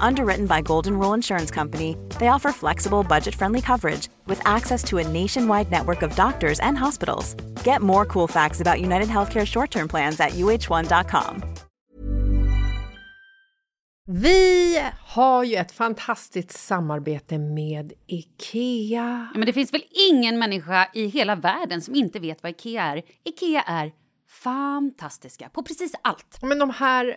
Underwritten by Golden Rule Insurance Company, they offer flexible, budget friendly coverage with access to a nationwide network of doctors and hospitals. Get more cool facts about United Healthcare short term plans at uh1.com. Vi har ju ett fantastiskt samarbete med IKEA. Ja, men det finns väl ingen människa i hela världen som inte vet vad IKEA är. IKEA är fantastiska på precis allt. Men de här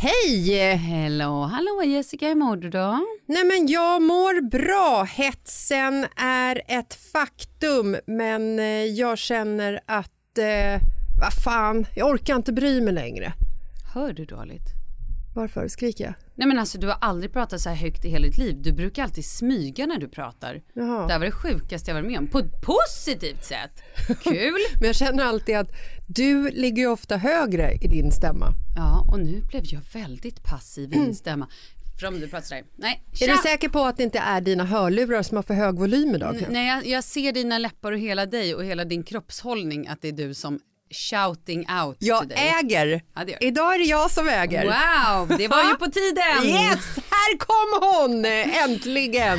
Hej! Hello, hallå Jessica, hur mår du då? Nej men jag mår bra. Hetsen är ett faktum men eh, jag känner att, eh, vad fan, jag orkar inte bry mig längre. Hör du dåligt? Varför skriker jag? Nej men alltså du har aldrig pratat så här högt i hela ditt liv. Du brukar alltid smyga när du pratar. Jaha. Det här var det sjukaste jag varit med om. På ett positivt sätt. Kul! men jag känner alltid att du ligger ju ofta högre i din stämma. Ja, och nu blev jag väldigt passiv i min stämma. För om du pratar sådär. Nej, tja. Är du säker på att det inte är dina hörlurar som har för hög volym idag? N nej, jag, jag ser dina läppar och hela dig och hela din kroppshållning att det är du som shouting out Jag today. äger. Ja, det gör. Idag är det jag som äger. Wow, det var ju på tiden! Yes, här kom hon äntligen!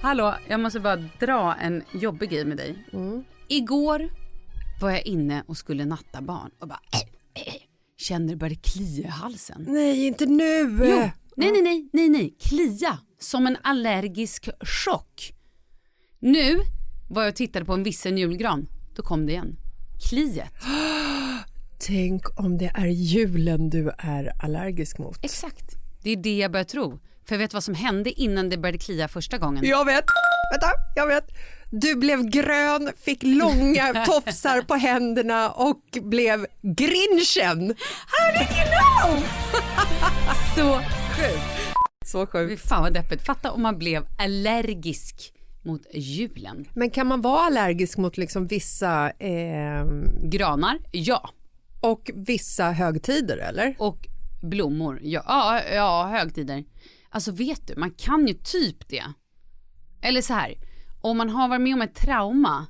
Hallå, jag måste bara dra en jobbig grej med dig. Mm. Igår var jag inne och skulle natta barn och bara äh, äh, känner det började klia i halsen. Nej, inte nu! Jo, nej, nej, nej, nej, nej, klia som en allergisk chock. Nu var jag och tittade på en vissen julgran, då kom det igen. Kliet. Tänk om det är julen du är allergisk mot. Exakt, det är det jag börjar tro. För jag vet vad som hände innan det började klia första gången. Jag vet! Vänta, jag vet. Du blev grön, fick långa tofsar på händerna och blev grinchen. How did you know? Så sjukt. Så sjukt. fan vad deppigt. Fatta om man blev allergisk mot julen. Men kan man vara allergisk mot liksom vissa ehm, Granar, ja. och vissa högtider eller? Och blommor, ja. Ja, ja högtider. Alltså vet du, man kan ju typ det. Eller så här, om man har varit med om ett trauma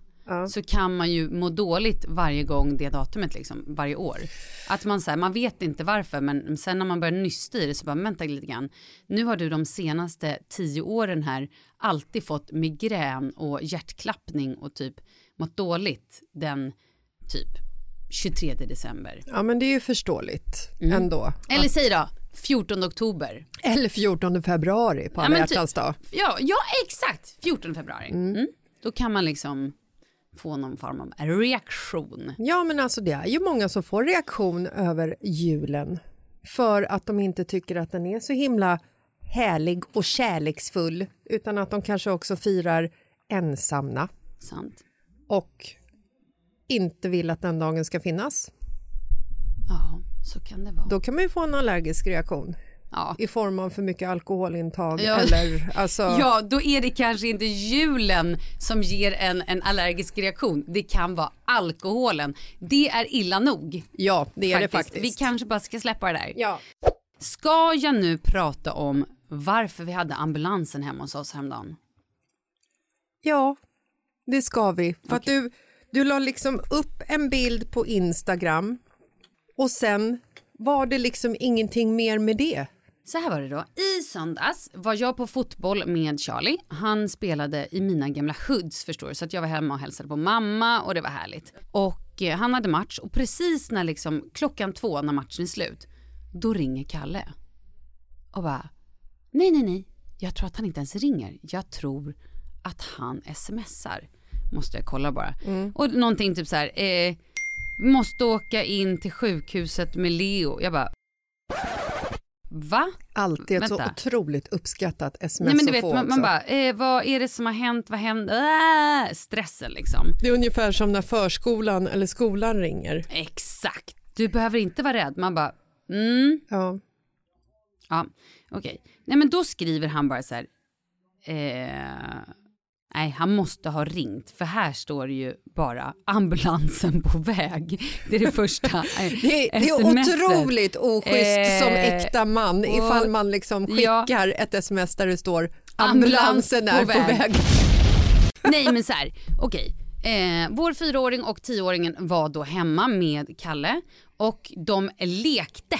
så kan man ju må dåligt varje gång det datumet liksom, varje år. Att man säger, man vet inte varför men sen när man börjar nysta i det så bara vänta lite grann. Nu har du de senaste tio åren här alltid fått migrän och hjärtklappning och typ mått dåligt den typ 23 december. Ja men det är ju förståeligt ändå. Eller säg då 14 oktober. Eller 14 februari på alla men typ- hjärtans dag. Ja, ja exakt 14 februari. Mm. Då kan man liksom få någon form av reaktion. Ja men alltså det är ju många som får reaktion över julen för att de inte tycker att den är så himla härlig och kärleksfull utan att de kanske också firar ensamma Sant. och inte vill att den dagen ska finnas. Så kan det vara. Då kan man ju få en allergisk reaktion Ja. i form av för mycket alkoholintag Ja. eller alltså... ja, då är det kanske inte julen som ger en, en allergisk reaktion. Det kan vara alkoholen. Det är illa nog. Ja, det är det faktiskt. Vi kanske bara ska släppa det där. Ja. Ska jag nu prata om varför vi hade ambulansen hemma hos oss häromdagen? Ja, det ska vi. För att du, du la liksom upp en bild på Instagram och sen var det liksom ingenting mer med det. Så här var det då. I söndags var jag på fotboll med Charlie. Han spelade i mina gamla hoods förstår du. Så att jag var hemma och hälsade på mamma och det var härligt. Och eh, han hade match och precis när liksom klockan två när matchen är slut. Då ringer Kalle. Och bara. Nej, nej, nej. Jag tror att han inte ens ringer. Jag tror att han smsar. Måste jag kolla bara. Och någonting typ så här. Eh, måste åka in till sjukhuset med Leo. Jag bara. Va? Alltid ett så otroligt uppskattat sms Nej men du att vet man, man bara, eh, vad är det som har hänt, vad hände, äh, stressen liksom. Det är ungefär som när förskolan eller skolan ringer. Exakt, du behöver inte vara rädd, man bara, mm, Ja. ja, okej. Nej men då skriver han bara så här, eh, nej han måste ha ringt för här står det ju bara ambulansen på väg. Det är det första eh, Det, är- det är smset. otroligt oschysst som Eh, äkta man och- ifall man liksom Ja. skickar ett sms där det står Ambulans ambulansen på är på väg." väg. Nej men så här, okej. Eh, vår fyraåring och tioåringen var då hemma med Kalle och de lekte.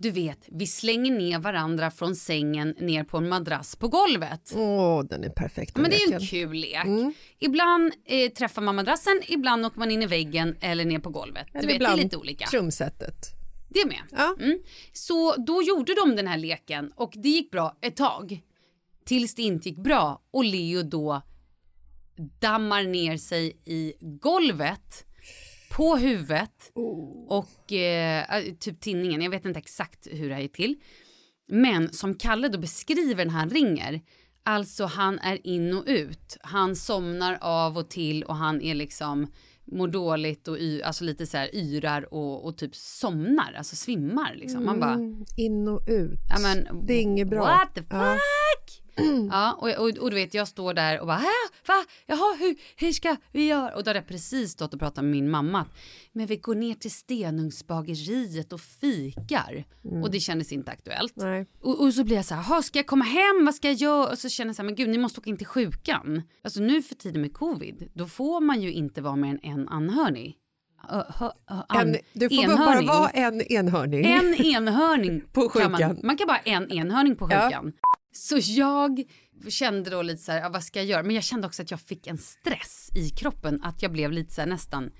Du vet, vi slänger ner varandra från sängen ner på en madrass på golvet. Åh, den är perfekt. den Men det är en leken. kul lek. Ibland eh, träffar man madrassen, ibland åker man in i väggen eller ner på golvet. Du vet, det är lite olika. Trumsetet. Det med. Ja. Mm. Så då gjorde de den här leken och det gick bra ett tag. Tills det inte gick bra och Leo då dammar ner sig i golvet på huvudet och eh, typ tinningen. Jag vet inte exakt hur det här gick till. Men som Kalle då beskriver när han ringer, alltså han är in och ut. Han somnar av och till och han är liksom mår dåligt och y, alltså lite så här yrar och, och typ somnar, alltså svimmar liksom. Man bara, Mm, in och ut. ja men det är inget bra. what the fuck? Ja. Ja, och, och, och du vet jag står där och bara, "Hä? va, jaha, hur, hur ska vi göra? Och då hade jag precis stått och pratat med min mamma. Men vi går ner till Stenungsbageriet och fikar. Och det kändes inte aktuellt. Och, och så blir jag så här, "Ha, ska jag komma hem, vad ska jag göra? Och så känner jag så här, men gud ni måste åka in till sjukan. Alltså nu för tiden med covid, då får man ju inte vara mer än en anhörig. Hö, ö, an- En, du får bara enhörning. vara en enhörning. En enhörning På kan man, sjukan. man kan bara en enhörning på Ja. Så jag kände då lite så här, ja, vad ska jag göra? Men jag kände också att jag fick en stress i kroppen, att jag blev lite så här nästan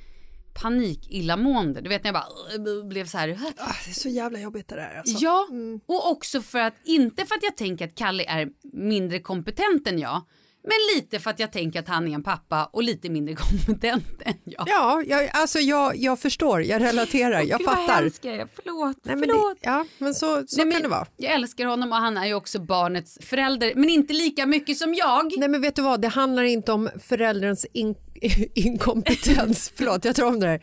panik illamående. Du vet när jag bara äh, blev så här. Ah, det är så jävla jobbigt det där. Alltså. Ja, och också för att, inte för att jag tänker att Kalle är mindre kompetent än jag, Men lite för att jag tänker att han är en pappa och lite mindre kompetent än jag. Ja, jag, alltså jag, jag förstår, jag relaterar, jag Gud, vad fattar. hemskt jag är. Förlåt. Nej, men förlåt. det, ja, men så, så Nej, men kan det vara. Jag älskar honom och han är ju också barnets förälder, men inte lika mycket som jag. Nej men vet du vad, det handlar inte om förälderns in, inkompetens. Förlåt, jag tar om det här.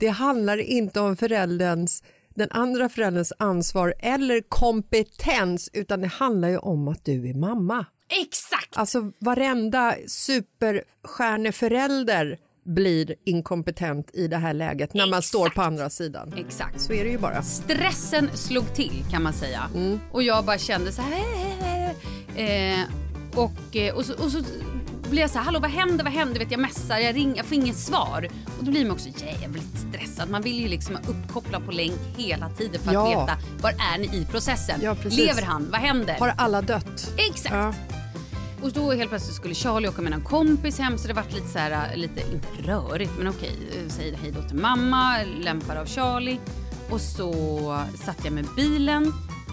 Det handlar inte om förälderns, den andra förälderns ansvar eller kompetens utan det handlar ju om att du är mamma. Exakt! Alltså varenda superstjärneförälder blir inkompetent i det här läget när man står på andra sidan. Exakt. Så är det ju bara. Stressen slog till kan man säga. Och jag bara kände så här. Eh, och, eh, och, så, och så blir jag så här, hallå vad händer, vad händer? Vet jag messar, jag ringer, jag får inget svar. Och då blir man också jävligt stressad. Man vill ju liksom vara uppkopplad på länk hela tiden för att Ja. veta var är ni i processen? Ja. Lever han? Vad händer? Har alla dött? Exakt. Ja. Och då helt plötsligt skulle Charlie åka med en kompis hem så det vart lite så här, lite, inte rörigt men okej, eh, säger hej då till mamma, lämpar av Charlie. Och så satt jag med bilen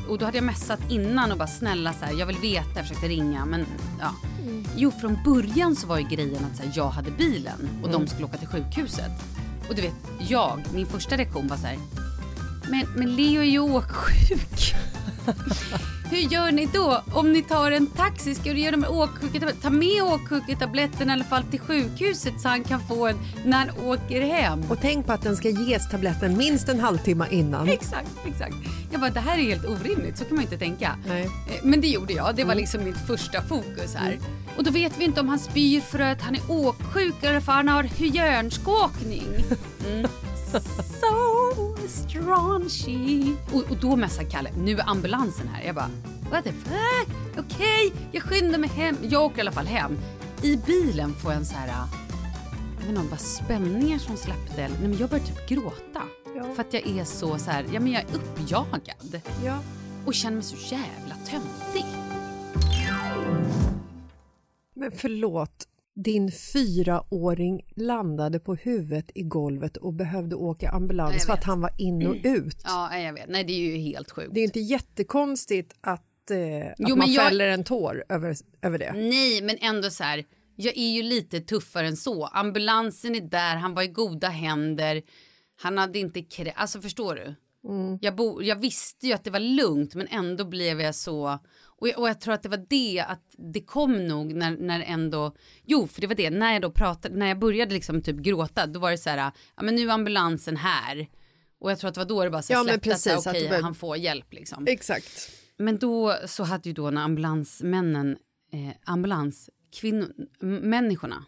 och då hade jag messat innan och bara snälla så här, jag vill veta, jag försökte ringa men ja. Jo från början så var ju grejen att så här, jag hade bilen och de skulle åka till sjukhuset. Och du vet, jag, min första reaktion var så här, men, men Leo är ju åksjuk. Hur gör ni då? Om ni tar en taxi, ska du göra med? Ta med åksjuketabletten i alla fall till sjukhuset så han kan få en när han åker hem. Och tänk på att den ska ges tabletten minst en halvtimme innan. Exakt, exakt. Jag bara, det här är helt orimligt, så kan man inte tänka. Nej. Eh, Men det gjorde jag, det var liksom mitt första fokus här. Och då vet vi inte om han spyr för att han är åksjuk eller för att han har hjärnskakning. Mm. So straunchy. Och, och då messar Kalle, nu är ambulansen här. Jag bara, what the fuck? Okej, jag skyndar mig hem. Jag åker i alla fall hem. I bilen får jag en så här, jag vet inte om det var spänningar som släppte nej men jag började typ gråta. För att jag är så så här, ja men jag är uppjagad. Ja. Och känner mig så jävla töntig. Men förlåt, din fyraåring landade på huvudet i golvet och behövde åka ambulans Jag för att han var in och ut. Ja, jag vet. Nej, det är ju helt sjukt. Det är inte jättekonstigt att, eh, att Jo, man jag- fäller en tår över, över det. Nej, men ändå så här. Jag är ju lite tuffare än så. Ambulansen är där, han var i goda händer. Han hade inte krä... Alltså förstår du? Jag, bo... jag visste ju att det var lugnt men ändå blev jag så... Och jag, och jag tror att det var det att det kom nog när, när ändå... Jo, för det var det. När jag då pratade, när jag började liksom typ gråta då var det så här, ja men nu är ambulansen här. Och jag tror att det var då det bara så Ja, släppte precis, att okej, var- han får hjälp liksom. Exakt. Men då så hade ju då när ambulansmännen, eh, ambulans, kvinnor, människorna,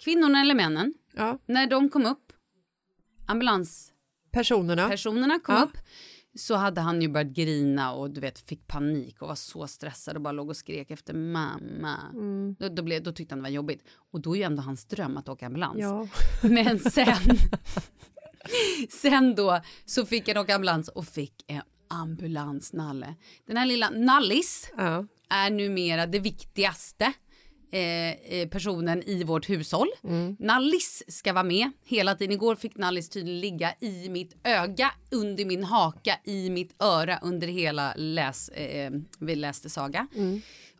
kvinnorna eller männen, Ja. när de kom upp, ambulanspersonerna Personerna. kom Ja. upp, så hade han ju börjat grina och du vet fick panik och var så stressad och bara låg och skrek efter mamma. Mm. Då, då, blev, då tyckte han det var jobbigt. Och då är ju ändå hans dröm att åka ambulans. Ja. Men sen, sen då så fick han åka ambulans och fick en ambulansnalle. Den här lilla Nallis Ja. är numera det viktigaste eh, eh, personen i vårt hushåll. Nallis ska vara med hela tiden. Igår fick Nallis tydligen ligga i mitt öga, under min haka, i mitt öra under hela läs, eh, vi läste saga.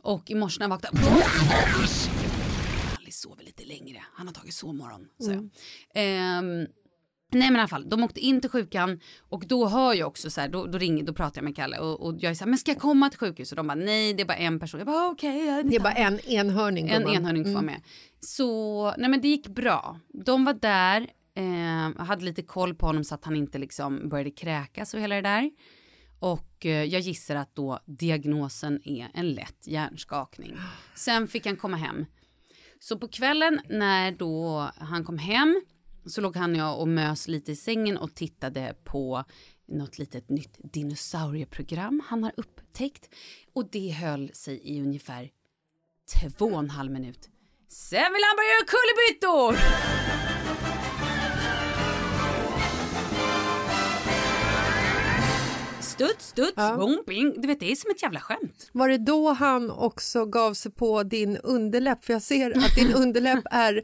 Och i morse när jag vaknade Alice sover lite längre. Han har tagit sovmorgon. Så. Ehm, nej men i alla fall, de åkte in till sjukan och då hör jag också så här, då, då ringer, då pratar jag med Kalle och, och jag är så här, men ska jag komma till sjukhus? Och de bara, nej det är bara en person. Jag bara, okej. ja, Det är bara en enhörning. en enhörning får vara med. Så, nej men det gick bra. De var där, eh, hade lite koll på honom så att han inte liksom började kräkas och hela det där. Och eh, jag gissar att då diagnosen är en lätt hjärnskakning. Sen fick han komma hem. Så på kvällen när då han kom hem så låg han och jag och mös lite i sängen och tittade på något litet nytt dinosaurieprogram han har upptäckt. Och det höll sig i ungefär två och en halv minut. Sen vill han börja göra kullerbyttor! Studs, studs, Ja. bom, bing. Du vet, det är som ett jävla skämt. Var det då han också gav sig på din underläpp? För jag ser att din underläpp är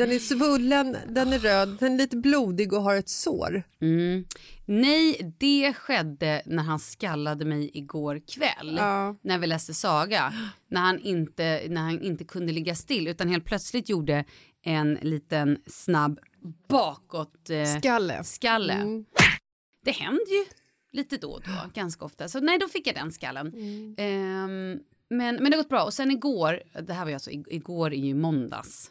Den är svullen, den är röd, den är lite blodig och har ett sår. Mm. Nej, det skedde när han skallade mig igår kväll. Ja. När vi läste saga. När han, inte, när han inte kunde ligga still utan helt plötsligt gjorde en liten snabb bakåt eh, Skalle. skalle. Mm. Det händer ju lite då och då, ganska ofta. Så nej, då fick jag den skallen. Mm. Ehm, men, men det har gått bra. Och sen igår, det här var ju alltså, ig- igår är ju måndags.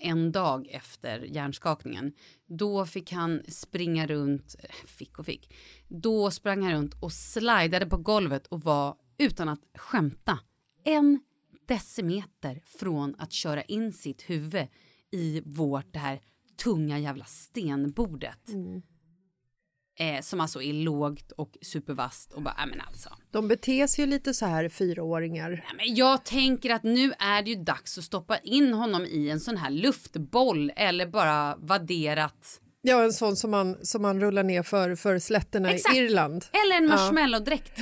En dag efter hjärnskakningen. Då fick han springa runt, fick och fick. Då sprang han runt och slidade på golvet och var, utan att skämta, en decimeter från att köra in sitt huvud i vårt det här tunga jävla stenbordet. Mm. Eh, som alltså är lågt och supervast och bara, nej men alltså. De beter sig ju lite så här fyraåringar. Nej, men jag tänker att nu är det ju dags att stoppa in honom i en sån här luftboll eller bara vadderat. Ja, en sån som man, som man rullar ner för, för slätterna Exakt. i Irland. Eller en marshmallow-dräkt.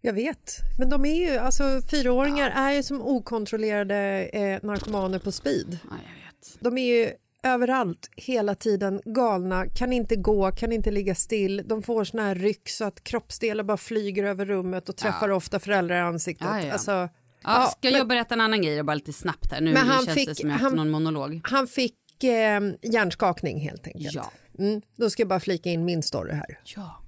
Jag vet. Men de är ju, alltså fyraåringar är ju som okontrollerade eh, narkomaner på speed. Ja, jag vet. De är ju överallt, hela tiden, galna, kan inte gå, kan inte ligga still. De får såna här ryck så att kroppsdelar bara flyger över rummet och träffar ofta föräldrar i ansiktet. Ja, ja. Alltså, Ja, ja, ska men jag berätta en annan grej bara lite snabbt här? Nu Men han känns det fick- som jag han- någon monolog. han fick eh, hjärnskakning helt enkelt. Ja. Mm, då ska jag bara flika in min story här. Ja.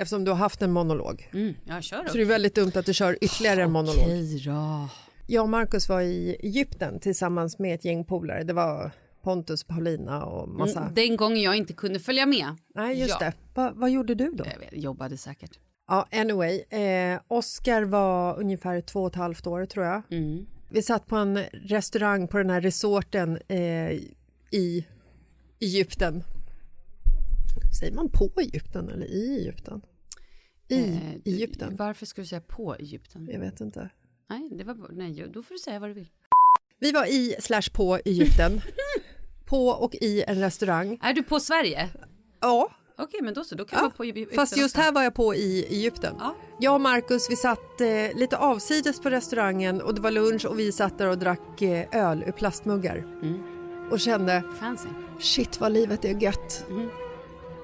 Eftersom du har haft en monolog. Mm, jag kör Så det är väldigt dumt att du kör ytterligare en monolog. Okej då. Jag och Markus var i Egypten tillsammans med ett gäng polare. Det var Pontus, Paulina och massa... Mm, Den gången jag inte kunde följa med. Nej, just ja. det. Va, vad gjorde du då? Jag jobbade säkert. Ja, anyway. Eh, Oscar var ungefär två och ett halvt år, tror jag. Mm. Vi satt på en restaurang på den här resorten eh, i Egypten. Säger man på Egypten eller i Egypten? I Eh, du- Egypten. Varför ska du säga på Egypten? Jag vet inte. Nej, det var, nej, då får du säga vad du vill. Vi var i slash på Egypten. på och i en restaurang. Är du på Sverige? Ja, Okej, men då så. Då kan Ja, på Egypten fast just här var jag på i Egypten. Ja. Jag och Markus vi satt eh, lite avsides på restaurangen och det var lunch och vi satt där och drack eh, öl ur plastmuggar. Mm. Och kände, Fancy. shit vad livet är gött. Mm.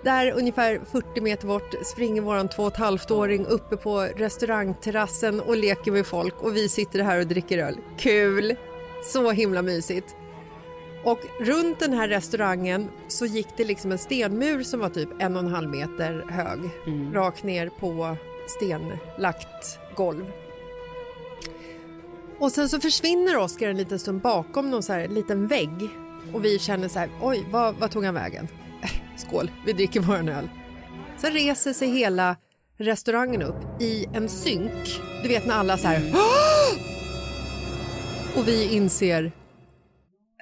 Där ungefär 40 meter bort springer våran två och ett halvt-åring uppe på restaurangterrassen och leker med folk och vi sitter här och dricker öl. Kul! Så himla mysigt. Och runt den här restaurangen så gick det liksom en stenmur som var typ en och en halv meter hög. Rakt ner på stenlagt golv. Och sen så försvinner Oskar en liten stund bakom någon så här liten vägg. Och vi känner så här, oj, vad, vad tog han vägen? Skål, vi dricker våran öl. Sen reser sig hela restaurangen upp i en synk. Du vet när alla så här... Och vi inser,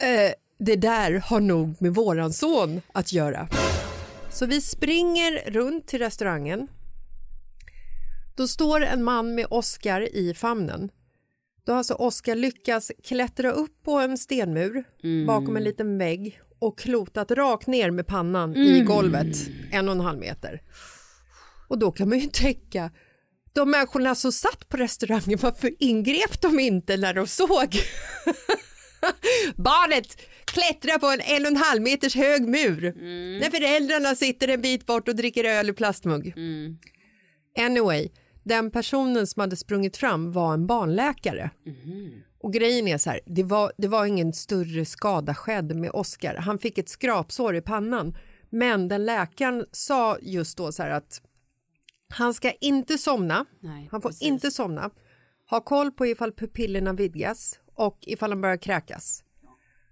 eh, det där har nog med våran son att göra. Så vi springer runt till restaurangen. Då står en man med Oscar i famnen. Då har alltså Oscar lyckats klättra upp på en stenmur bakom en liten vägg och klotat rakt ner med pannan i golvet en och en halv meter. Och då kan man ju tänka, de människorna som satt på restaurangen, varför ingrep de inte när de såg barnet klättra på en en och en halv meters hög mur när föräldrarna sitter en bit bort och dricker öl ur plastmugg? Anyway, den personen som hade sprungit fram var en barnläkare. Och grejen är så här, det var, det var ingen större skada skedd med Oscar. Han fick ett skrapsår i pannan. Men den läkaren sa just då så här att han ska inte somna. Nej, han får precis. inte somna. Ha koll på ifall pupillerna vidgas och ifall han börjar kräkas.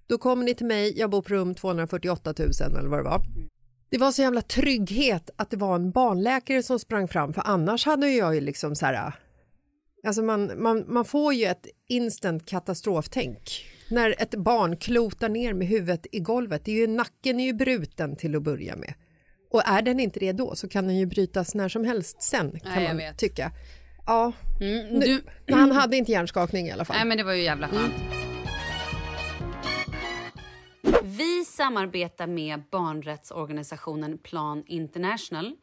Då kommer ni till mig, jag bor på rum 248 000 eller vad det var. Det var så jävla trygghet att det var en barnläkare som sprang fram för annars hade jag ju liksom så här Alltså man, man, man får ju ett instant katastroftänk när ett barn klotar ner med huvudet i golvet. Det är ju, nacken är ju bruten till att börja med. Och är den inte det då så kan den ju brytas när som helst sen kan Nej, man vet. tycka. Ja, Mm, nu, du, men han hade inte hjärnskakning i alla fall. nej, men det var ju jävla skönt. Vi samarbetar med barnrättsorganisationen Plan International.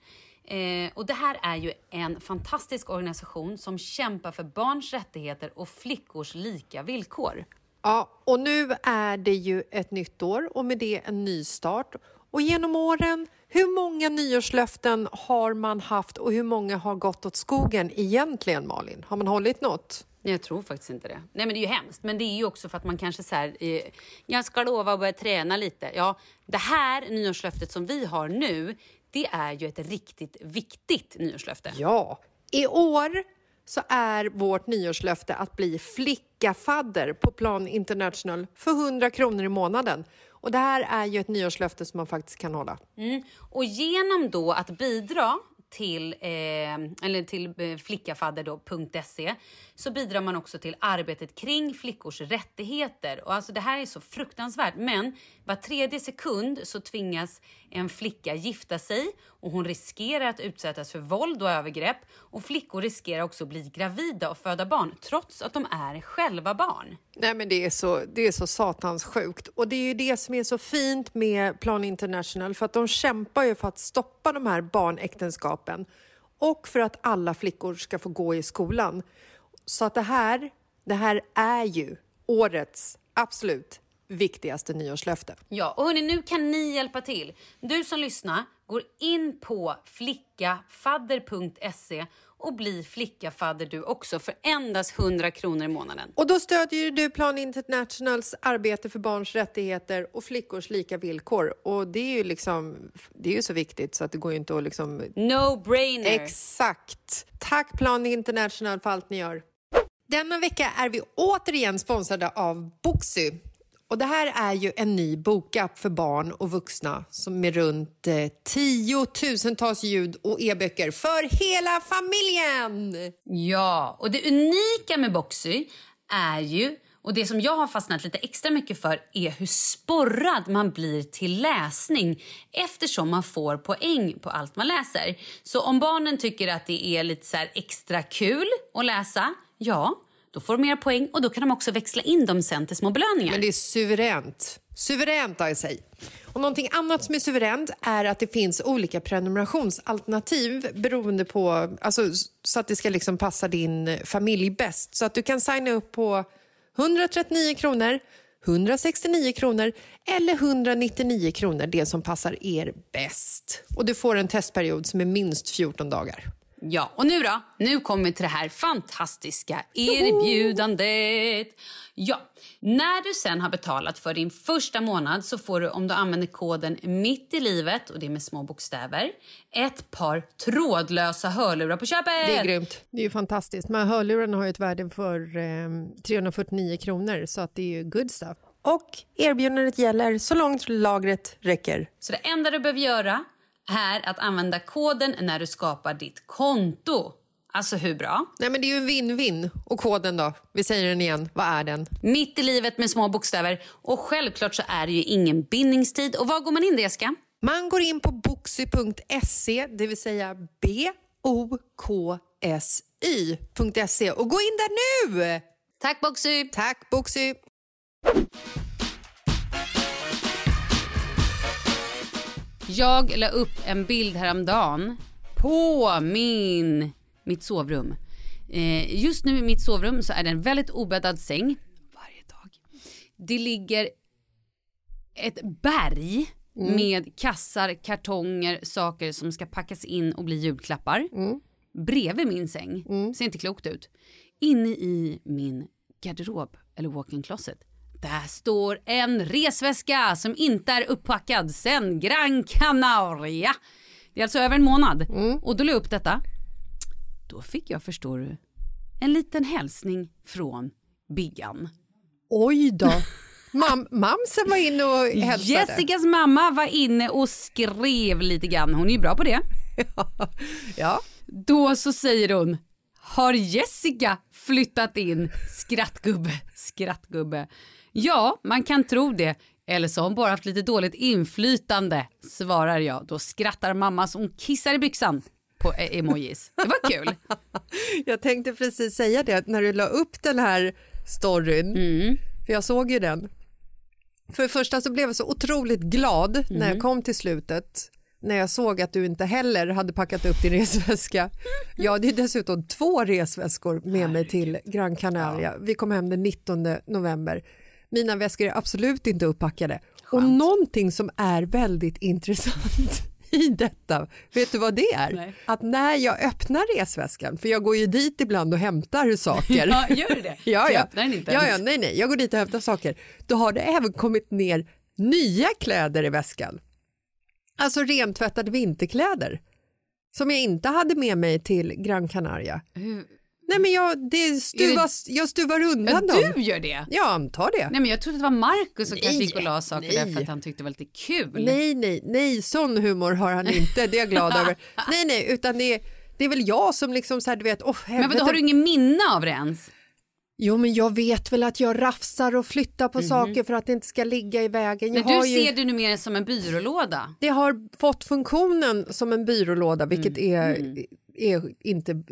Eh, och det här är ju en fantastisk organisation som kämpar för barns rättigheter och flickors lika villkor. Ja, och nu är det ju ett nytt år och med det en ny start. Och genom åren, hur många nyårslöften har man haft och hur många har gått åt skogen egentligen, Malin? Har man hållit något? Jag tror faktiskt inte det. Nej, men det är ju hemskt. Men det är ju också för att man kanske så här, eh, jag ska lova att börja träna lite. Ja, det här nyårslöftet som vi har nu, det är ju ett riktigt viktigt nyårslöfte. Ja, i år så är vårt nyårslöfte att bli flickafadder på Plan International för 100 kronor i månaden. Och det här är ju ett nyårslöfte som man faktiskt kan hålla. Mm. Och genom då att bidra till, eh, eller till eh, flickafadder.se så bidrar man också till arbetet kring flickors rättigheter. Och alltså det här är så fruktansvärt, men var tredje sekund så tvingas en flicka gifta sig och hon riskerar att utsättas för våld och övergrepp. Och flickor riskerar också att bli gravida och föda barn trots att de är själva barn. Nej men det är så, det är så satans sjukt. Och det är ju det som är så fint med Plan International för att de kämpar ju för att stoppa de här barnäktenskapen och för att alla flickor ska få gå i skolan. Så att det här, det här är ju årets absolut viktigaste nyårslöfte. Ja, och hörni, nu kan ni hjälpa till. Du som lyssnar går in på flickafadder.se och bli flickafadder du också för endast 100 kronor i månaden. Och då stödjer du Plan Internationals arbete för barns rättigheter och flickors lika villkor. Och det är ju liksom, det är ju så viktigt så att det går ju inte att liksom... No-brainer! Exakt! Tack Plan International för allt ni gör. Denna vecka är vi återigen sponsrade av Boxy. Och det här är ju en ny bokapp för barn och vuxna som med runt eh, tiotusentals ljud och e-böcker för hela familjen! Ja, och det unika med Boxy är ju och det som jag har fastnat lite extra mycket för är hur sporrad man blir till läsning eftersom man får poäng på allt man läser. Så om barnen tycker att det är lite så extra kul att läsa, ja, då får de mer poäng och då kan de också växla in dem sen till små belöningar. Men det är suveränt. Suveränt, jag sig. Och någonting annat som är suveränt är att det finns olika prenumerationsalternativ beroende på, alltså, så att det ska liksom passa din familj bäst. Så att du kan signa upp på 139 kronor, 169 kronor eller 199 kronor, det som passar er bäst. Och du får en testperiod som är minst 14 dagar. Ja, och nu då? Nu kommer vi till det här fantastiska erbjudandet. Ja, när du sen har betalat för din första månad så får du om du använder koden mitt i livet och det är med små bokstäver ett par trådlösa hörlurar på köpet. Det är grymt. Det är ju fantastiskt. Men hörlurarna har ju ett värde för eh, 349 kronor så att det är ju good stuff. Och erbjudandet gäller så långt lagret räcker. Så det enda du behöver göra är att använda koden när du skapar ditt konto. Alltså hur bra? Nej men det är ju en win-win. Och koden då? Vi säger den igen. Vad är den? Mitt i livet med små bokstäver. Och självklart så är det ju ingen bindningstid. Och var går man in Jessica? Man går in på boxy.se, det vill säga B-O-K-S-Y.se och gå in där nu! Tack Boxy! Tack Boxy! Jag la upp en bild häromdagen på min, mitt sovrum. Eh, just nu i mitt sovrum så är det en väldigt obäddad säng. Varje dag. Det ligger ett berg mm. med kassar, kartonger, saker som ska packas in och bli julklappar. Mm. Bredvid min säng. Mm. Ser inte klokt ut. Inne i min garderob, eller walk-in closet, där står en resväska som inte är upppackad sen Gran Canaria. Det är alltså över en månad. Mm. Och då la jag upp detta. Då fick jag, förstår du, en liten hälsning från Biggan. Oj då. Mam mamsen var inne och hälsade. Jessicas mamma var inne och skrev lite grann. Hon är ju bra på det. ja. Då så säger hon, har Jessica flyttat in? Skrattgubbe, skrattgubbe. Ja, man kan tro det. Eller så har hon bara haft lite dåligt inflytande, svarar jag. Då skrattar mamma som kissar i byxan på e- emojis. Det var kul. jag tänkte precis säga det, när du la upp den här storyn, mm. för jag såg ju den. För det första så blev jag så otroligt glad mm. när jag mm. kom till slutet när jag såg att du inte heller hade packat upp din resväska. Jag hade dessutom två resväskor med mig till Gran Canaria. Vi kom hem den 19 november. Mina väskor är absolut inte upppackade. Och någonting som är väldigt intressant i detta, vet du vad det är? Nej. Att när jag öppnar resväskan, för jag går ju dit ibland och hämtar saker. Ja, gör du det? Ja, ja. öppnar den inte ja, ja, nej, nej, jag går dit och hämtar saker. Då har det även kommit ner nya kläder i väskan. Alltså rentvättade vinterkläder som jag inte hade med mig till Gran Canaria. Hur- Nej, men jag, det stuvas, jag stuvar Ja, undan dem. du gör det? Jag antar det. Nej men jag trodde det var Markus som Nej, kanske gick och la saker där för att han tyckte det var lite kul. Nej, nej, nej, sån humor har han inte. Det är jag glad över. Nej, nej, utan det är, det är väl jag som liksom så här, du vet, oh, men vadå, helvete. har du ingen minne av det ens? Jo, men jag vet väl att jag rafsar och flyttar på saker för att det inte ska ligga i vägen. Jag Men du ju... ser det nu mer som en byrålåda. Det har fått funktionen som en byrålåda, vilket Mm. är, är inte...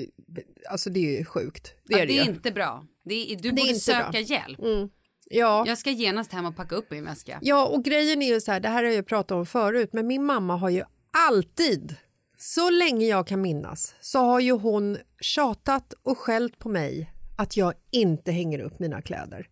Alltså det är sjukt. Det Det är är, det, det är inte bra. Det är, du är borde söka bra. hjälp. Ja. Jag ska genast hem och packa upp min väska. ja, och grejen är ju så här, det här har jag pratat om förut, men min mamma har ju alltid, så länge jag kan minnas, så har ju hon tjatat och skällt på mig att jag inte hänger upp mina kläder.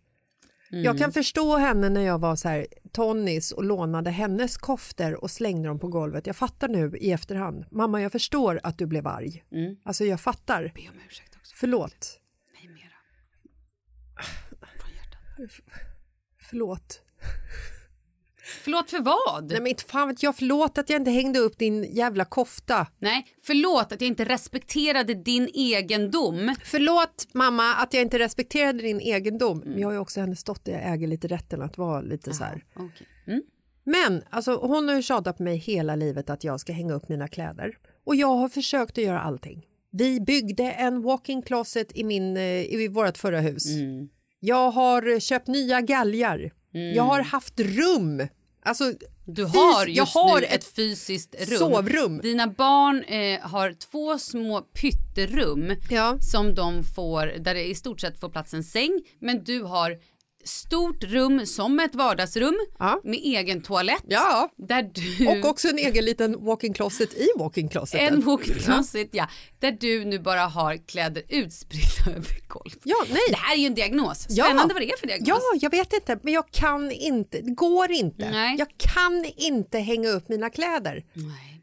Jag kan förstå henne när jag var så här tonnis och lånade hennes koftor och slängde dem på golvet. Jag fattar nu i efterhand. Mamma, jag förstår att du blev arg. Alltså jag fattar. Be om ursäkt också. Förlåt. Nej, mera. Från hjärtat. Förlåt. Förlåt för vad? Nej men inte fan vet jag, förlåt att jag inte hängde upp din jävla kofta. Nej, förlåt att jag inte respekterade din egendom. Förlåt mamma att jag inte respekterade din egendom. Men jag har ju också hennes dotter, jag äger lite rätten att vara lite så här. Okej. Mm. Men alltså, hon har ju tjatat på mig hela livet att jag ska hänga upp mina kläder. Och jag har försökt att göra allting. Vi byggde en walk-in closet i, min, eh, i vårt förra hus. Jag har köpt nya galgar. Jag har haft rum. Alltså, Du har jag just har nu ett ett fysiskt rum. sovrum. Dina barn eh, har två små pytterum Ja. som de får, där det i stort sett får plats en säng. Men du har stort rum som ett vardagsrum Ja. med egen toalett. Ja. Där du... Och också en egen liten walk-in closet i walk-in closeten. en walk-in closet, ja. Där du nu bara har kläder utspridda över golvet. Ja, nej. Det här är ju en diagnos. Ja. Spännande vad det är för diagnos. Ja, jag vet inte, men jag kan inte. Det går inte. Nej. Jag kan inte hänga upp mina kläder. Nej.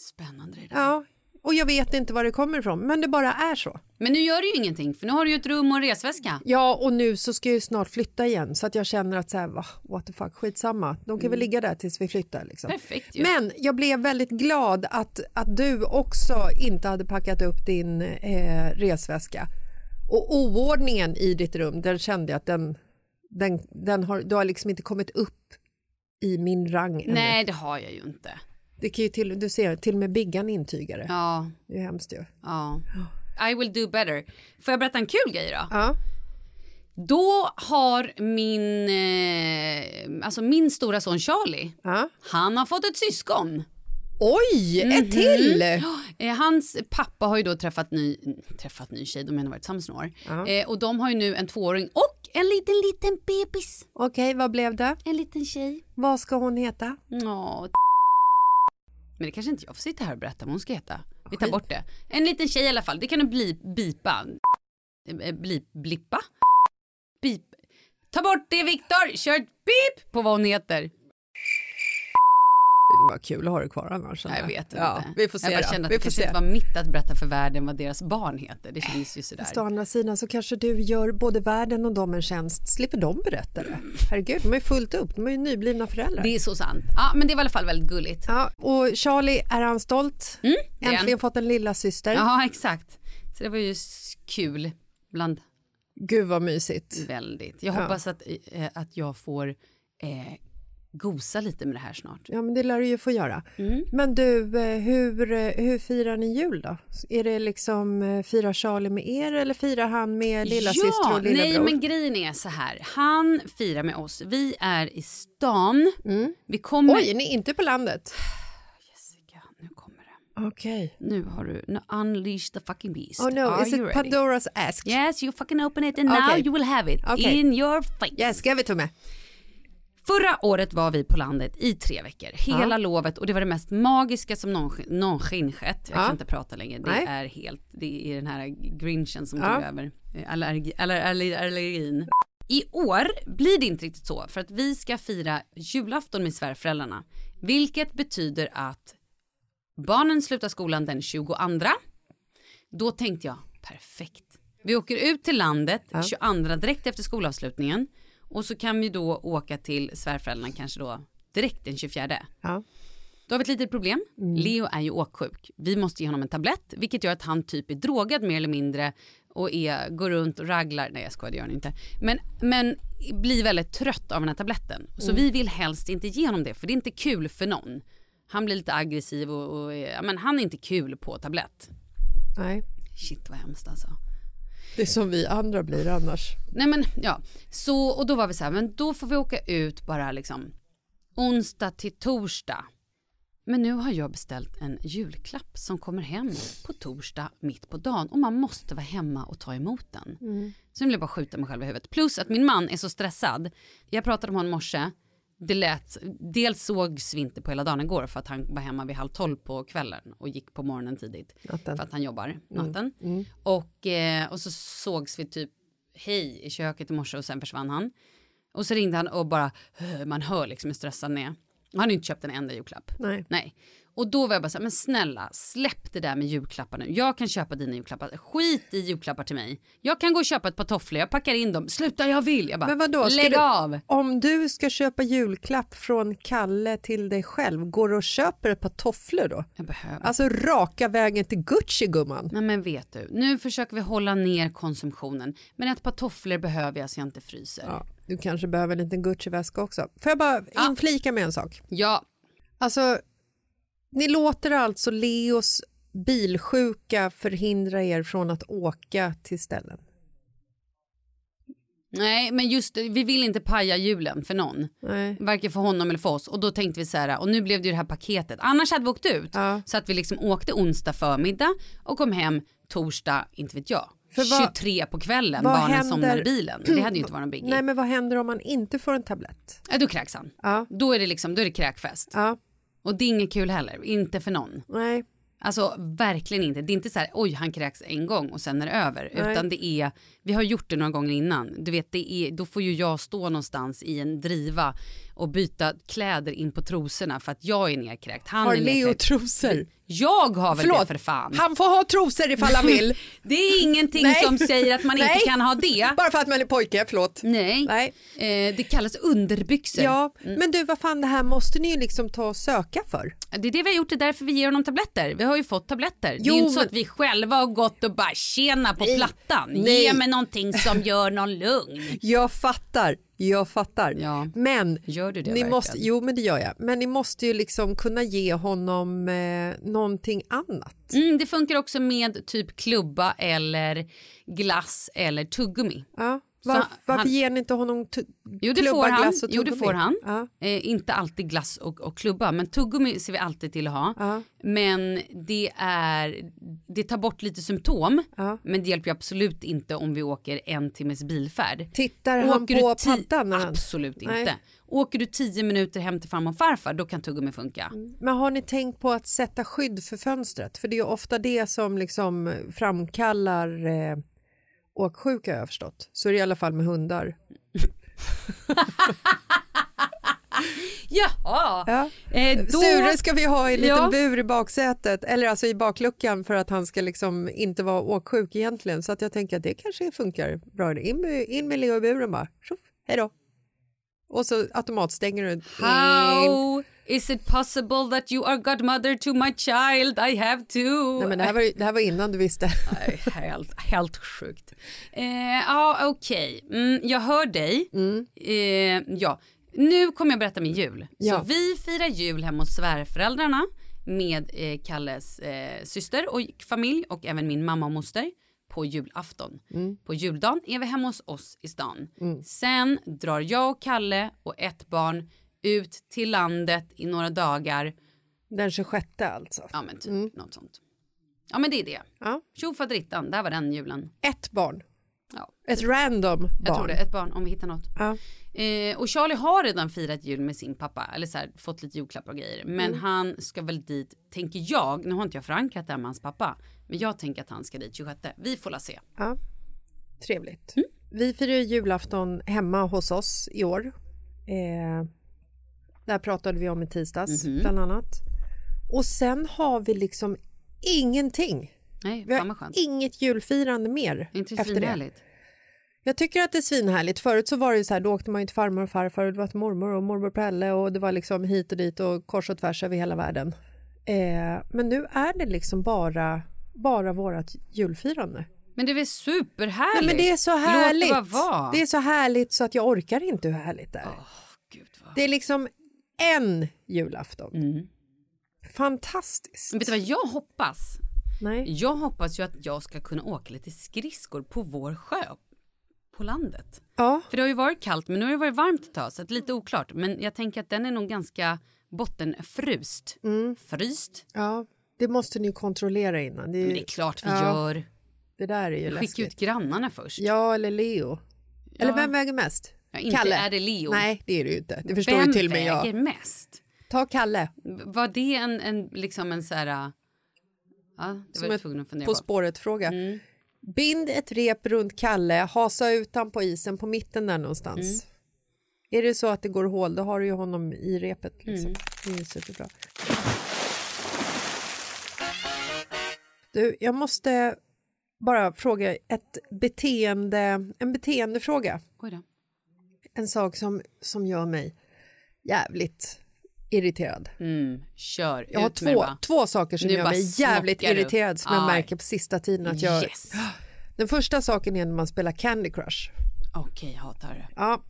Spännande det där. Ja, och jag vet inte var det kommer ifrån, men det bara är så. Men nu gör du ju ingenting för nu har du ju ett rum och en resväska. Ja, och nu så ska jag ju snart flytta igen så att jag känner att så här, va, what the fuck, skitsamma. De kan väl ligga där tills vi flyttar. Liksom. Perfekt ju. Men jag blev väldigt glad att, att du också inte hade packat upp din eh, resväska. Och oordningen i ditt rum, den kände jag att den, den, den har, du har liksom inte kommit upp i min rang ännu. Nej, det har jag ju inte. Det kan ju till, du ser, till och med Biggan intygar det. Ja, Det är hemskt ju. ja. I will do better. Får jag berätta en kul grej då? Ja. Då har min, eh, alltså min stora son Charlie, Ja. han har fått ett syskon. Oj, ett till! Eh, hans pappa har ju då träffat ny, träffat ny tjej, de har varit tillsammans några år. Eh, och de har ju nu en tvååring och en liten, liten bebis. Okej, vad blev det? En liten tjej. Vad ska hon heta? Ja. Men det kanske inte jag får sitta här och berätta vad hon ska heta. Vi tar Skit. bort det. En liten tjej i alla fall. Det kan du bli, bipa. Eh, Bli, blippa? Bip. Ta bort det Viktor! Kör ett pip på vad hon heter. Det var kul att ha det kvar annars. Jag vet inte. Ja, vi får se jag bara kände att vi det kanske se. inte var mitt att berätta för världen vad deras barn heter. Det känns ju sådär. Fast å andra sidan så kanske du gör både världen och dem en tjänst. Slipper de berätta det? Herregud, de är ju fullt upp. De är ju nyblivna föräldrar. Det är så sant. Ja, men det var i alla fall väldigt gulligt. Ja, och Charlie, är han stolt? han. Äntligen fått en lilla syster. Ja, exakt. Så det var ju kul. Bland Gud vad mysigt. väldigt. Jag Ja. hoppas att, eh, att jag får eh, gosa lite med det här snart. Ja, men det lär du ju få göra. Mm. Men du, eh, hur, eh, hur firar ni jul då? Är det liksom, eh, firar Charlie med er eller firar han med lilla syster och lillebror? nej men grejen är så här. Han firar med oss. Vi är i stan. Vi kommer... Mm. Oj, ni är inte på landet? Jessica, nu kommer det. Okej. Nu har du no, unleash the fucking beast. Oh no, Are is it ready? Pandora's ask? Yes, you fucking open it and now Okej. you will have it Okej. in your face. Yes, give it to me. Förra året var vi på landet i tre veckor, hela lovet och det var det mest magiska som någonsin, någonsin skett. Jag Ja. kan inte prata längre, det Nej. är helt, det är den här grinchen som Ja. tog över eh, allergi, aller, aller, allergin. I år blir det inte riktigt så för att vi ska fira julafton med svärföräldrarna. Vilket betyder att barnen slutar skolan den 22. Då tänkte jag perfekt. Vi åker ut till landet 22 direkt efter skolavslutningen och så kan vi då åka till svärföräldrarna kanske då direkt den 24. Ja. Då har vi ett litet problem. Leo är ju åksjuk. Vi måste ge honom en tablett, vilket gör att han typ är drogad mer eller mindre och är, går runt och raglar. Nej jag skojar, det gör han inte. Men, men blir väldigt trött av den här tabletten. Så vi vill helst inte ge honom det, för det är inte kul för någon. Han blir lite aggressiv och, och ja, men han är inte kul på tablett. Nej, Shit vad hemskt alltså. Det är som vi andra blir annars. Nej men ja, så och då var vi så här, men då får vi åka ut bara liksom onsdag till torsdag. Men nu har jag beställt en julklapp som kommer hem på torsdag mitt på dagen och man måste vara hemma och ta emot den. Så nu vill jag bara skjuta mig själv i huvudet. Plus att min man är så stressad. Jag pratade med honom i morse. Det lät, dels sågs vi inte på hela dagen igår för att han var hemma vid halv tolv på kvällen och gick på morgonen tidigt. Natten. För att han jobbar natten. Och, eh, och så sågs vi typ hej i köket i morse och sen försvann han. Och så ringde han och bara, man hör liksom hur stressad han är. Han har inte köpt en enda julklapp. Nej. Nej. Och då var jag bara så här, men snälla släpp det där med julklappar nu. Jag kan köpa dina julklappar. Skit i julklappar till mig. Jag kan gå och köpa ett par tofflor, jag packar in dem. Sluta jag vill. Jag bara, Men vadå, lägg du- av. Om du ska köpa julklapp från Kalle till dig själv, går du och köper ett par tofflor då? Jag behöver. Alltså raka vägen till Gucci gumman. Nej men vet du, nu försöker vi hålla ner konsumtionen. Men ett par tofflor behöver jag så jag inte fryser. Ja, du kanske behöver en liten Gucci-väska också. Får jag bara Ja. inflika med en sak? Ja, Alltså, ni låter alltså Leos bilsjuka förhindra er från att åka till ställen. nej men just vi vill inte paja julen för någon. Nej. Varken för honom eller för oss. Och då tänkte vi så här, och nu blev det ju det här paketet. Annars hade vi åkt ut. Ja. Så att vi liksom åkte onsdag förmiddag och kom hem torsdag, inte vet jag, För vad- 23 på kvällen. vad Barnen händer- somnar i bilen. Det hade ju inte varit någon biggie. Nej, men vad händer om man inte får en tablett? Ja, då kräks han. Ja. Då är det liksom, då är det kräkfest. Ja, Och det är inget kul heller, inte för någon. nej. Alltså verkligen inte. Det är inte så här, oj han kräks en gång och sen är det över. Nej. Utan det är, vi har gjort det några gånger innan. Du vet, det är, då får ju jag stå någonstans i en driva och byta kläder in på trosorna för att jag är nedkräkt. Han Har är Leo nedkräkt. trosor? Jag har väl det Förlåt, för fan. han får ha trosor ifall han vill. Det är ingenting Nej. som säger att man Nej. inte kan ha det. Bara för att man är pojke, förlåt. Nej, Nej. Eh, det kallas underbyxor. Ja, men du vad fan det här måste ni ju liksom ta och söka för. Det är det vi har gjort, det är därför vi ger honom tabletter. Vi har ju fått tabletter. det är Jo, ju inte så men- att vi själva har gått och bara tjena på plattan. nej. Ge mig någonting som gör någon lugn. Jag fattar, jag fattar. Ja. Men Gör du det ni verkligen? måste, jo men det gör jag. Men ni måste ju liksom kunna ge honom eh, någonting annat. Mm, det funkar också med typ klubba eller glass eller tuggummi. Ja. Var, han- varför ger ni inte honom Jo det klubba, får han. glass och Jo, det tuggummi? får han. Ja. Eh, inte alltid glass och, och klubba men tuggummi ser vi alltid till att ha. Ja. Men det är, det tar bort lite symptom. Ja. Men det hjälper ju absolut inte om vi åker en timmes bilfärd. Tittar han Åker på du ti- paddan? han- Absolut Nej. inte. Åker du tio minuter hem till farmor och farfar då kan tuggummi funka. Men har ni tänkt på att sätta skydd för fönstret? För det är ju ofta det som liksom framkallar eh, åksjuka har jag förstått. Så är det i alla fall med hundar. Jaha! Ja. Eh, då... Sture ska vi ha i en liten Ja. bur i baksätet eller alltså i bakluckan för att han ska liksom inte vara åksjuk egentligen. Så att jag tänker att det kanske funkar bra. In med, in med Leo i buren bara. Tjoff, hej då. Och så automatstänger du. How is it possible that you are godmother to my child? I have to. Nej, men det, här var, det här var innan du visste. Nej, helt, helt sjukt. Eh, Ja, okej. Mm, jag hör dig. Eh, ja. Nu kommer jag berätta min jul. Ja. Så vi firar jul hemma hos svärföräldrarna med eh, Kalles eh, syster och familj och även min mamma och moster på julafton. På juldagen är vi hemma hos oss i stan. Sen drar jag och Kalle och ett barn ut till landet i några dagar. Den 26 alltså. Ja men typ något sånt. Ja men det är det. Ja. Tjofaderittan, där var den julen. Ett barn. Ja, Ett random barn. jag tror det, ett barn om vi hittar något. Ja. Eh, och Charlie har redan firat jul med sin pappa, eller så här, fått lite julklappar och grejer. Men Mm. han ska väl dit, tänker jag, nu har inte jag förankrat det här med hans pappa. Men jag tänker att han ska dit 26. Vi får la se. Ja. Trevligt. Mm. vi firar ju julafton hemma hos oss i år. Eh, där pratade vi om i tisdags Mhm. bland annat. Och sen har vi liksom ingenting. Nej, Vi har inget julfirande mer Inte det efter det. Jag tycker att det är svinhärligt. Förut så var det ju så här, då åkte man ju till farmor och farfar och det var till mormor och mormor Pelle och det var liksom hit och dit och kors och tvärs över hela världen. Eh, men nu är det liksom bara, bara vårat julfirande. Men det är väl superhärligt? Nej, men det är så härligt. Låt det vara. Det är så härligt så att jag orkar inte hur härligt det är. Gud, vad... Det är liksom en julafton. Mm. Fantastiskt. Men vet du vad jag hoppas? Nej. Jag hoppas ju att jag ska kunna åka lite skridskor på vår sjö på landet. Ja, För det har ju varit kallt men nu har det varit varmt ett tag så att det är lite oklart. Men jag tänker att den är nog ganska bottenfryst. Mm. Fryst? ja, det måste ni kontrollera innan. Det, är, Men ju- det är klart vi Ja, gör. det där är ju Skicka läskigt. ut grannarna först. Ja, eller Leo. Eller vem väger mest? Ja, inte är det Leo. Nej, det är det ju inte. Det förstår Vem ju till och med väger jag. mest? Ta Kalle, Var det en, en liksom en så här... Ja, det som var jag tvungen att fundera På på. spåret-fråga. Mm. Bind ett rep runt Kalle, hasa ut han på isen på mitten där någonstans. Mm. Är det så att det går hål, då har du ju honom i repet. Liksom. Mm. Det är superbra. Du, jag måste bara fråga ett beteende, en beteendefråga. Oj då. En sak som, som gör mig jävligt irriterad. Mm, kör, Jag har det två, två saker som Nu gör mig jävligt irriterad som jag Aj. märker på sista tiden att jag... Yes. Den första saken är när man spelar Candy Crush. Okej, hatar det. Ja,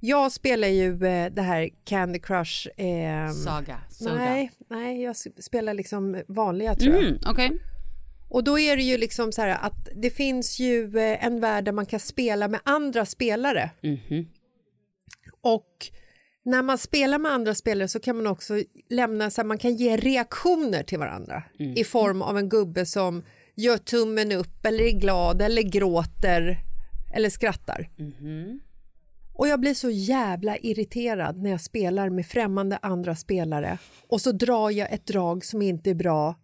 jag spelar ju eh, det här Candy Crush... ehm, Saga, soda. nej, nej, jag spelar liksom vanliga tror jag. Mm, Okej. Och då är det ju liksom så här att det finns ju eh, en värld där man kan spela med andra spelare. Mhm. Och när man spelar med andra spelare så kan man också lämna så här, man kan ge reaktioner till varandra Mm. i form av en gubbe som gör tummen upp eller är glad eller gråter eller skrattar. Mhm. Och jag blir så jävla irriterad när jag spelar med främmande andra spelare och så drar jag ett drag som inte är bra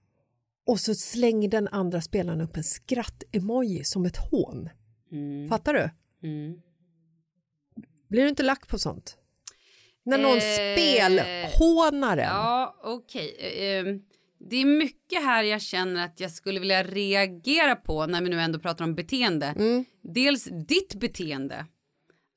och så slänger den andra spelaren upp en skratt-emoji som ett hån. Mm. Fattar du? Mm. Blir du inte lack på sånt? När någon Eh, spelhånar en. Ja, okej. Eh, eh, Det är mycket här jag känner att jag skulle vilja reagera på när vi nu ändå pratar om beteende. Mm. Dels ditt beteende.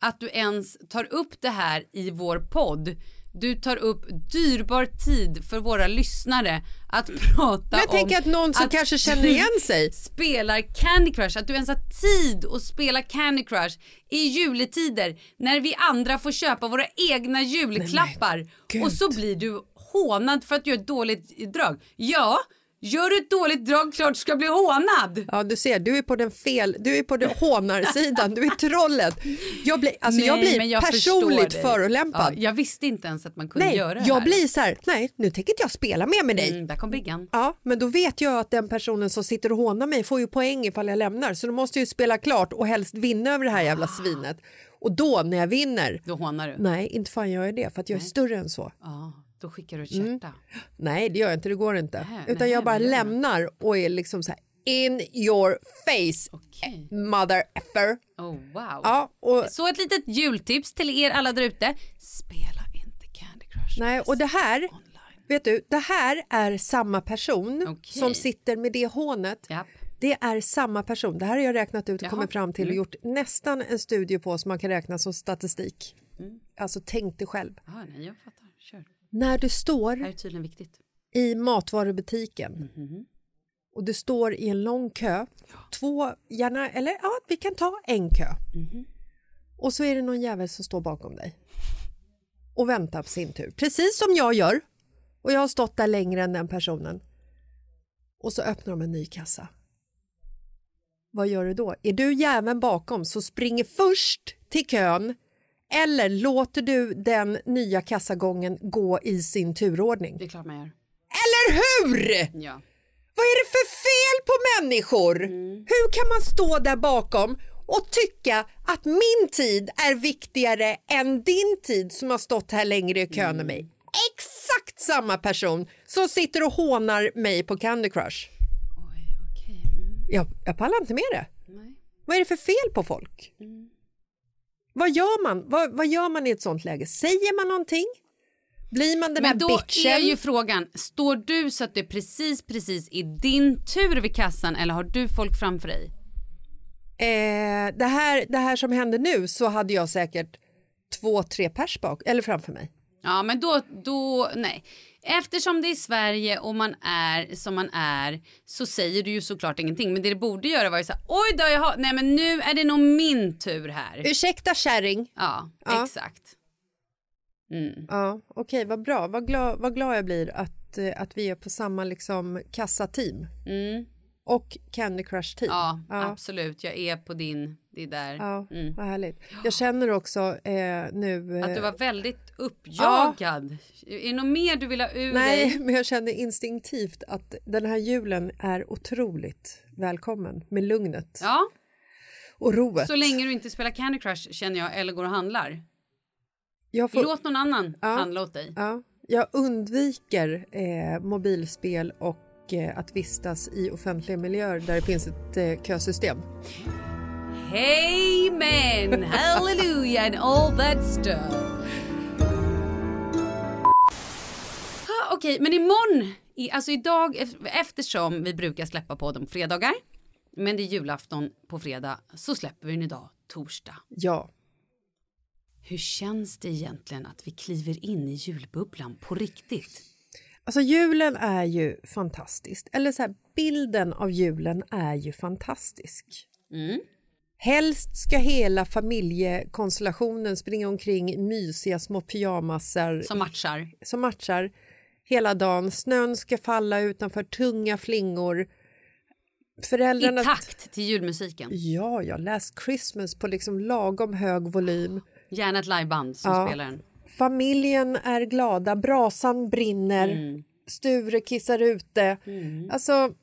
Att du ens tar upp det här i vår podd. Du tar upp dyrbar tid för våra lyssnare att prata Men jag om tänker att någon som att kanske känner igen sig. spelar Candy Crush, att du ens har tid att spela Candy Crush i juletider när vi andra får köpa våra egna julklappar gud. och så blir du hånad för att du gör ett dåligt drag. Ja, gör du ett dåligt drag klart du ska bli hånad. Ja, du ser, du är på den fel, du är på den hånarsidan, du är trollet. Jag blir, alltså jag Nej, blir men jag personligt förolämpad. Ja, jag visste inte ens att man kunde nej, göra det jag här. blir så här, nej, nu tänker inte jag spela mer med dig. Mm, där kom Biggan. Ja, men då vet jag att den personen som sitter och hånar mig får ju poäng ifall jag lämnar. Så då måste jag ju spela klart och helst vinna över det här jävla svinet. Och då när jag vinner, Då hånar du. nej inte fan gör jag det för att jag är större än så. Ja, då skickar du ett Mm. hjärta. Nej det gör jag inte, det går inte. Nej, Utan nej, jag bara lämnar och är liksom så här in your face Okej. mother effer. Oh, wow. Ja, och, Så ett litet jultips till er alla där ute. Spela inte Candy Crush. nej, och det här, Online. vet du, det här är samma person Okej. som sitter med det hånet. Japp. Det är samma person. Det här har jag räknat ut och Jaha. kommit fram till och gjort nästan en studie på som man kan räkna som statistik. Alltså tänk dig själv. Ah, nej, jag fattar. Kör. När du står i matvarubutiken Mhm. och du står i en lång kö, två, gärna, eller ja, vi kan ta en kö. Mhm. Och så är det någon jävel som står bakom dig och väntar på sin tur. Precis som jag gör. Och jag har stått där längre än den personen. Och så öppnar de en ny kassa. Vad gör du då? Är du jäveln bakom så springer först till kön eller låter du den nya kassagången gå i sin turordning? Det är klart man gör. Eller hur? Ja. Vad är det för fel på människor? Hur kan man stå där bakom och tycka att min tid är viktigare än din tid som har stått här längre i kön än mig? Exakt samma person som sitter och hånar mig på Candy Crush. Oj, okej. Mm. Jag, jag pallar inte med det. Nej. Vad är det för fel på folk? Vad gör man? Vad, vad gör man i ett sånt läge? Säger man någonting? Blir man den Men här då bitchen? är ju frågan, står du så att det är precis, precis i din tur vid kassan eller har du folk framför dig? eh, det, här, det här som händer nu så hade jag säkert två, tre pers bak, eller framför mig. Ja, men då, då, nej. Eftersom det är Sverige och man är som man är så säger du ju såklart ingenting. Men det det borde göra var ju så här, oj då, jag har, nej men nu är det nog min tur här. Ursäkta kärring. Ja, Ja. exakt. Mm. Ja, Okej, vad bra. Vad glad, vad glad jag blir att, eh, att vi är på samma liksom, kassateam. Mm. Och Candy Crush-team. Ja, ja. absolut. Jag är på din, det är där. Ja, Mm. vad härligt. Jag känner också eh, nu... Att du eh, var väldigt uppjagad. Är det något mer du vill ha ur Nej, dig? men jag känner instinktivt att den här julen är otroligt välkommen med lugnet Ja, och roet. så länge du inte spelar Candy Crush känner jag eller går och handlar. jag, får, Låt någon annan Ja. handla åt dig. ja, jag undviker eh, mobilspel och eh, att vistas i offentliga miljöer där det finns ett eh, kösystem. Amen, hallelujah and all that stuff. Ah, Okej, men imorgon, alltså idag, ef- eftersom vi brukar släppa på dem fredagar, men det är julafton på fredag, så släpper vi den idag torsdag. Ja, Hur känns det egentligen att vi kliver in i julbubblan på riktigt? Alltså julen är ju fantastisk. Eller så här, bilden av julen är ju fantastisk. Mm. Helst ska hela familjekonstellationen springa omkring i mysiga små pyjamasar Som matchar. som matchar hela dagen. Snön ska falla utanför tunga flingor. I Föräldrarna... takt till julmusiken. Ja, jag läst Christmas på liksom lagom hög volym. Gärna ett liveband som Ja. spelar den. Familjen är glada, brasan brinner, Mm. Sture kissar ute. Alltså...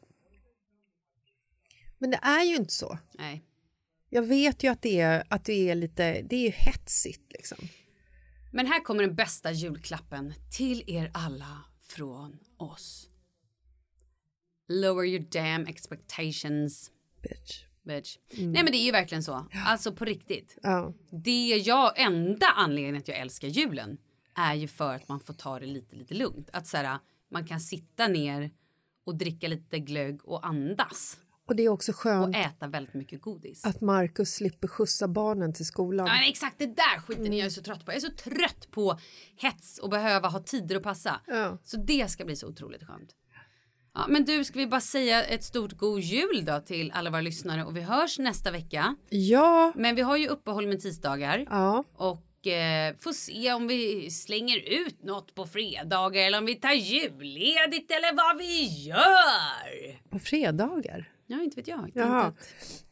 Men det är ju inte så. Nej. Jag vet ju att det är, att det är lite det är ju hetsigt. Liksom. Men här kommer den bästa julklappen till er alla från oss. Lower your damn expectations, Bitch. Bitch. Nej men det är ju verkligen så. Alltså på riktigt. Ja. Det jag, enda anledningen att jag älskar julen är ju för att man får ta det lite, lite lugnt. Att så här, man kan sitta ner och dricka lite glögg och andas. Och det är också skönt Och äta väldigt mycket godis. att Markus slipper skjutsa barnen till skolan. Ja, men exakt det där skiten är jag så trött på. Jag är så trött på hets och behöva ha tider att passa. Ja. Så det ska bli så otroligt skönt. Ja, men du, ska vi bara säga ett stort god jul då till alla våra lyssnare och vi hörs nästa vecka. Ja, Men vi har ju uppehåll med tisdagar ja. och eh, får se om vi slänger ut något på fredagar eller om vi tar julledigt eller vad vi gör. På fredagar? Ja, inte vet jag. Jaha. att-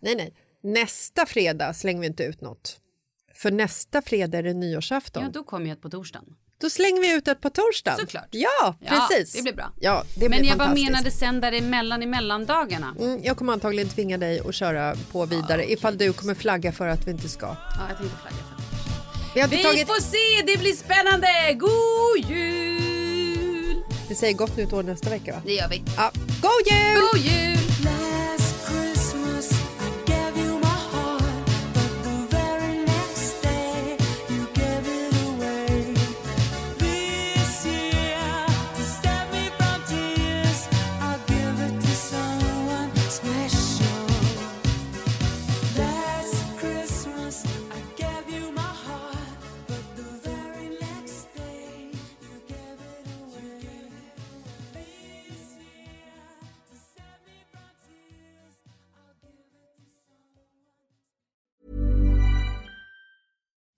Nej, nej. Nästa fredag slänger vi inte ut något. För nästa fredag är det nyårsafton. Ja, då kommer jag på torsdagen. Då slänger vi ut det på torsdagen. Såklart. Ja, Ja, precis. det blir bra. Ja, det Men blir jag bara menade sen däremellan i mellandagarna. Mm, jag kommer antagligen tvinga dig att köra på vidare ifall du kommer flagga för att vi inte ska. Ja, jag tänkte flagga för. Vi, har Vi tagit... får se, det blir spännande! God jul! vi säger gott nytt år nästa vecka va? Det gör vi. Ja. God jul! God jul!